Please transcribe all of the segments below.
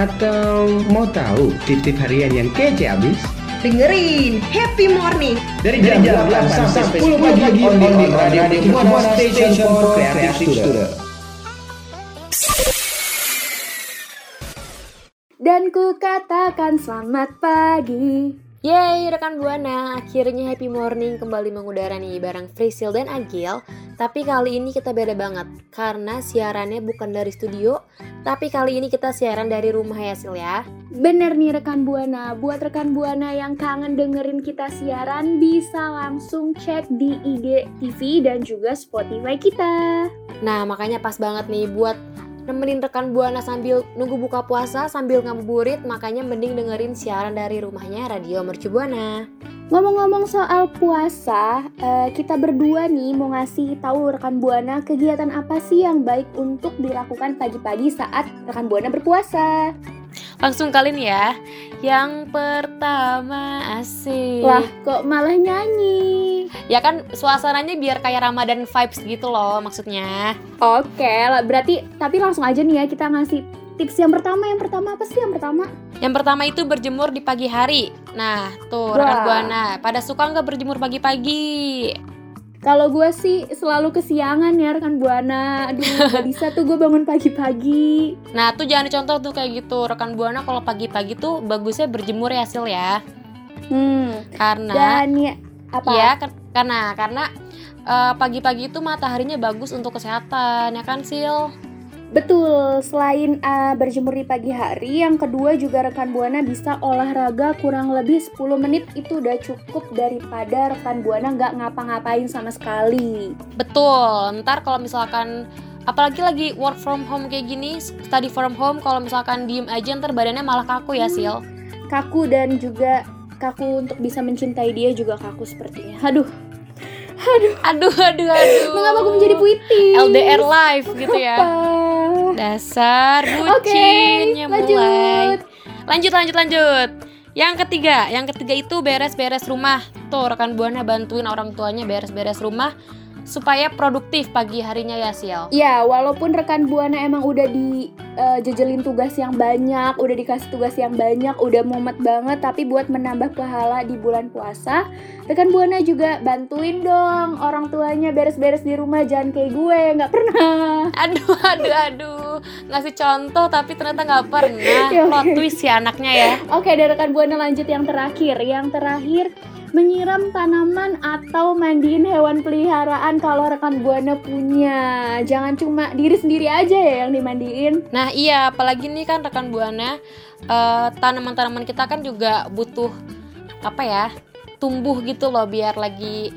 Atau mau tahu tip-tip harian yang kece abis? Dengerin Happy Morning Dari jam, 8 sampai 10 pagi on the radio Buana Station for Creative Student. Dan ku katakan selamat pagi. Yeay rekan Buana, akhirnya Happy Morning kembali mengudara nih bareng Frisil dan Agil. Tapi kali ini kita beda banget Karena siarannya bukan dari studio Tapi kali ini kita siaran dari rumah ya Sil ya. Bener nih rekan Buana, buat rekan Buana yang kangen dengerin kita siaran bisa langsung cek di IG TV dan juga Spotify kita. Nah makanya pas banget nih buat nemenin rekan Buana sambil nunggu buka puasa sambil ngabuburit Makanya mending dengerin siaran dari rumahnya Radio Mercu Buana Ngomong-ngomong soal puasa, eh, kita berdua nih mau ngasih tahu rekan Buana kegiatan apa sih yang baik untuk dilakukan pagi-pagi saat rekan Buana berpuasa. Langsung kali nih ya Yang pertama asik Wah, kok malah nyanyi? Ya kan suasananya biar kayak Ramadan vibes gitu loh maksudnya Oke, lah berarti tapi langsung aja nih ya kita ngasih tips yang pertama. Yang pertama apa sih yang pertama? Yang pertama itu berjemur di pagi hari Nah tuh rekan Buana Pada suka nggak berjemur pagi-pagi? Kalau gue sih selalu kesiangan ya rekan Buana. Aduh, gak bisa tuh gue bangun pagi-pagi. Nah tuh jangan dicontoh tuh kayak gitu Rekan Buana kalau pagi-pagi tuh bagusnya berjemur ya Sil ya Hmm. Karena Dan ya apa? Kan- karena karena eh, pagi-pagi itu mataharinya bagus untuk kesehatan ya kan Sil? Betul, selain uh, berjemur di pagi hari, yang kedua juga rekan Buana bisa olahraga kurang lebih 10 menit itu udah cukup daripada rekan Buana nggak ngapa-ngapain sama sekali. Betul. Ntar kalau misalkan apalagi lagi work from home kayak gini, study from home kalau misalkan diem aja ntar badannya malah kaku ya Sil. Kaku dan juga kaku untuk bisa mencintai dia juga kaku sepertinya. Aduh, aduh, Aduh aduh aduh. mengapa aku menjadi puitis? LDR live gitu ya. Dasar bucinnya mulai. lanjut. Lanjut lanjut lanjut. Yang ketiga, yang ketiga itu beres-beres rumah. Tuh rekan Buana bantuin orang tuanya beres-beres rumah supaya produktif pagi harinya ya Sil. Ya, walaupun rekan Buana emang udah dijejelin tugas yang banyak, udah dikasih tugas yang banyak, udah mumet banget, tapi buat menambah pahala di bulan puasa, rekan Buana juga bantuin dong orang tuanya beres-beres di rumah, jangan kayak gue, nggak pernah. Aduh, aduh, aduh, ngasih contoh tapi ternyata nggak pernah. Ya, Plot twist ya anaknya ya. Oke, dari rekan Buana lanjut yang terakhir. Yang terakhir, menyiram tanaman atau mandiin hewan peliharaan kalau rekan Buana punya. Jangan cuma diri sendiri aja ya yang dimandiin. Nah iya, apalagi nih kan rekan buana eh, tanaman-tanaman kita kan juga butuh apa ya tumbuh gitu loh biar lagi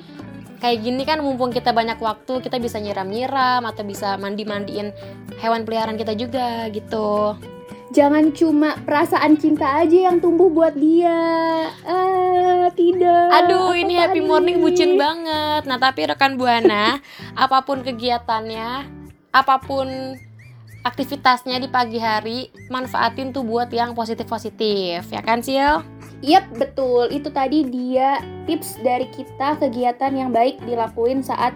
kayak gini kan mumpung kita banyak waktu kita bisa nyiram-nyiram atau bisa mandi-mandiin hewan peliharaan kita juga gitu. Jangan cuma perasaan cinta aja yang tumbuh buat dia. Ah, tidak. Aduh, ini happy morning bucin banget. Nah, tapi rekan Buana, apa pun kegiatannya, apa pun aktivitasnya di pagi hari, manfaatin tuh buat yang positif-positif, ya kan, Sil? Yap, betul. Itu tadi dia tips dari kita kegiatan yang baik dilakuin saat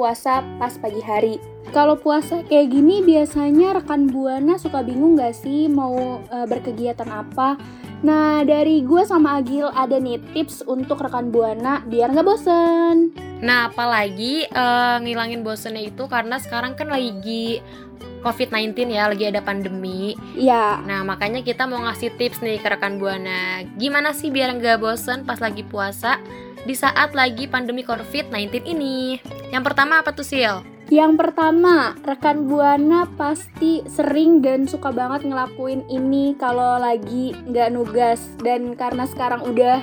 puasa pas pagi hari. Kalau puasa kayak gini biasanya rekan Buana suka bingung gak sih mau eh, berkegiatan apa? Nah, dari gue sama Agil ada nih tips untuk rekan Buana biar nggak bosen. Nah, apalagi eh, ngilangin bosennya itu karena sekarang kan lagi COVID-19 ya, lagi ada pandemi. Ya, Nah, makanya kita mau ngasih tips nih ke rekan Buana. Gimana sih biar nggak bosen pas lagi puasa di saat lagi pandemi COVID-19 ini? Yang pertama apa tuh, Sil? Yang pertama, rekan Buana pasti sering dan suka banget ngelakuin ini kalau lagi nggak nugas dan karena sekarang udah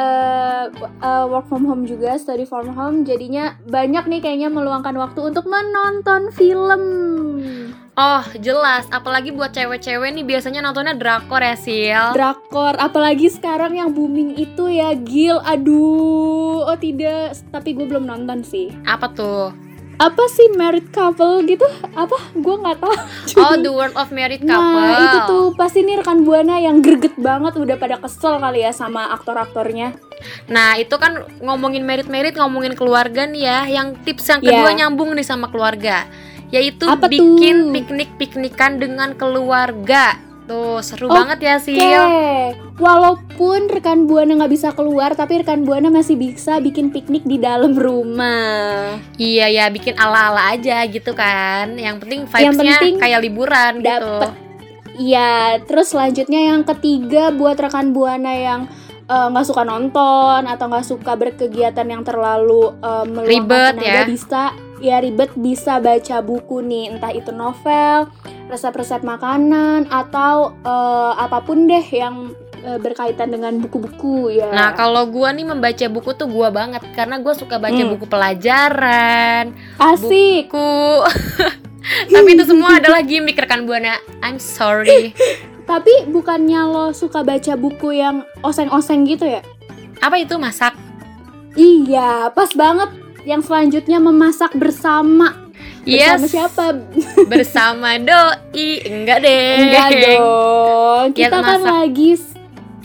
eh, eh, work from home juga, study from home, jadinya banyak nih kayaknya meluangkan waktu untuk menonton film. Oh, jelas. Apalagi buat cewek-cewek nih biasanya nontonnya drakor ya, Sil. Drakor, apalagi sekarang yang booming itu ya Gil, aduh, oh tidak, tapi gue belum nonton sih. Apa tuh? Apa sih married couple gitu? Apa? Gue nggak tahu. Oh, The World of Married Couple. Nah itu tuh pasti nih rekan buana yang greget banget udah pada kesel kali ya sama aktor-aktornya. Nah, itu kan ngomongin merit-merit, ngomongin keluarga nih ya. Yang tips yang Ya. kedua nyambung nih sama keluarga. Yaitu Apa bikin piknik-piknikan dengan keluarga. Tuh, seru Oke. banget ya, Sil. walaupun rekan buana nggak bisa keluar, tapi rekan buana masih bisa bikin piknik di dalam rumah. Iya ya, bikin ala-ala aja gitu kan. Yang penting vibes-nya kayak liburan gitu. dapet. Iya, terus selanjutnya yang ketiga buat rekan buana yang eh, nggak suka nonton atau nggak suka berkegiatan yang terlalu eh, meluangkan tenaga ya. bisa ya ribet bisa baca buku nih entah itu novel resep-resep makanan atau eh, apa pun deh yang eh, berkaitan dengan buku-buku ya Nah, kalau gua nih membaca buku tuh gua banget karena gua suka baca Hmm. buku pelajaran, asik buku. Tapi itu semua adalah gimmick rekan Buana. I'm sorry. tapi bukannya lo suka baca buku yang oseng-oseng gitu ya Apa itu masak? Iya, pas banget. Yang selanjutnya memasak bersama. Bersama Yes. siapa? Bersama doi. Enggak deh. Enggak dong. Ya, Kita kan lagi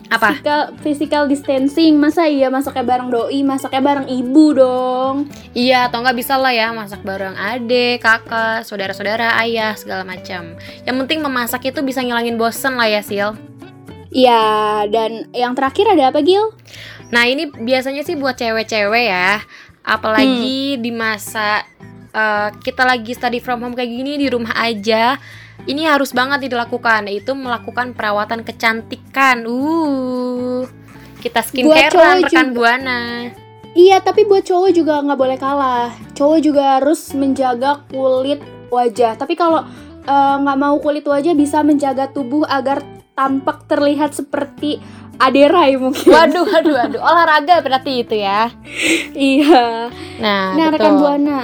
Apa? physical, physical distancing. Masa iya masaknya bareng doi, masaknya bareng ibu dong. Iya, atau enggak bisa lah ya masak bareng adik, kakak, saudara-saudara, ayah, segala macam. Yang penting memasak itu bisa ngilangin bosen lah ya, Sil. Iya, dan yang terakhir ada apa, Gil? Nah, ini biasanya sih buat cewek-cewek ya. Apalagi Hmm. di masa eh, kita lagi study from home kayak gini di rumah aja. Ini harus banget dilakukan, yaitu melakukan perawatan kecantikan. Uh. Kita skincare cowok rekan juga. Buana. Iya, tapi buat cowok juga nggak boleh kalah. Cowok juga harus menjaga kulit wajah. Tapi kalau eh, nggak mau kulit wajah bisa menjaga tubuh agar tampak terlihat seperti Aderai mungkin. Waduh, waduh, waduh. Olahraga berarti itu ya. iya. Nah, Nah, betul. rekan Buana,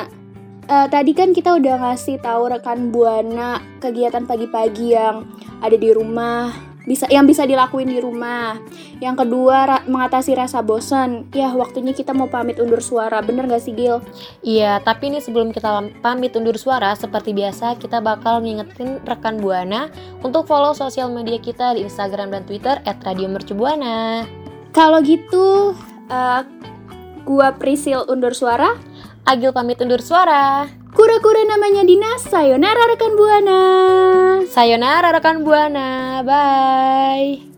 eh, tadi kan kita udah ngasih tahu rekan Buana kegiatan pagi-pagi yang ada di rumah, bisa yang bisa dilakuin di rumah. Yang kedua, ra- mengatasi rasa bosan. Ya, waktunya kita mau pamit undur suara. Bener gak sih, Gil? Iya, tapi ini sebelum kita pamit undur suara, seperti biasa kita bakal ngingetin rekan Buana untuk follow sosial media kita di Instagram dan Twitter @radiomercubuana. Kalau gitu, eh, gua Prisil undur suara. Agil pamit undur suara. Kura-kura namanya Dina, sayonara rekan Buana. Sayonara rekan Buana. Bye.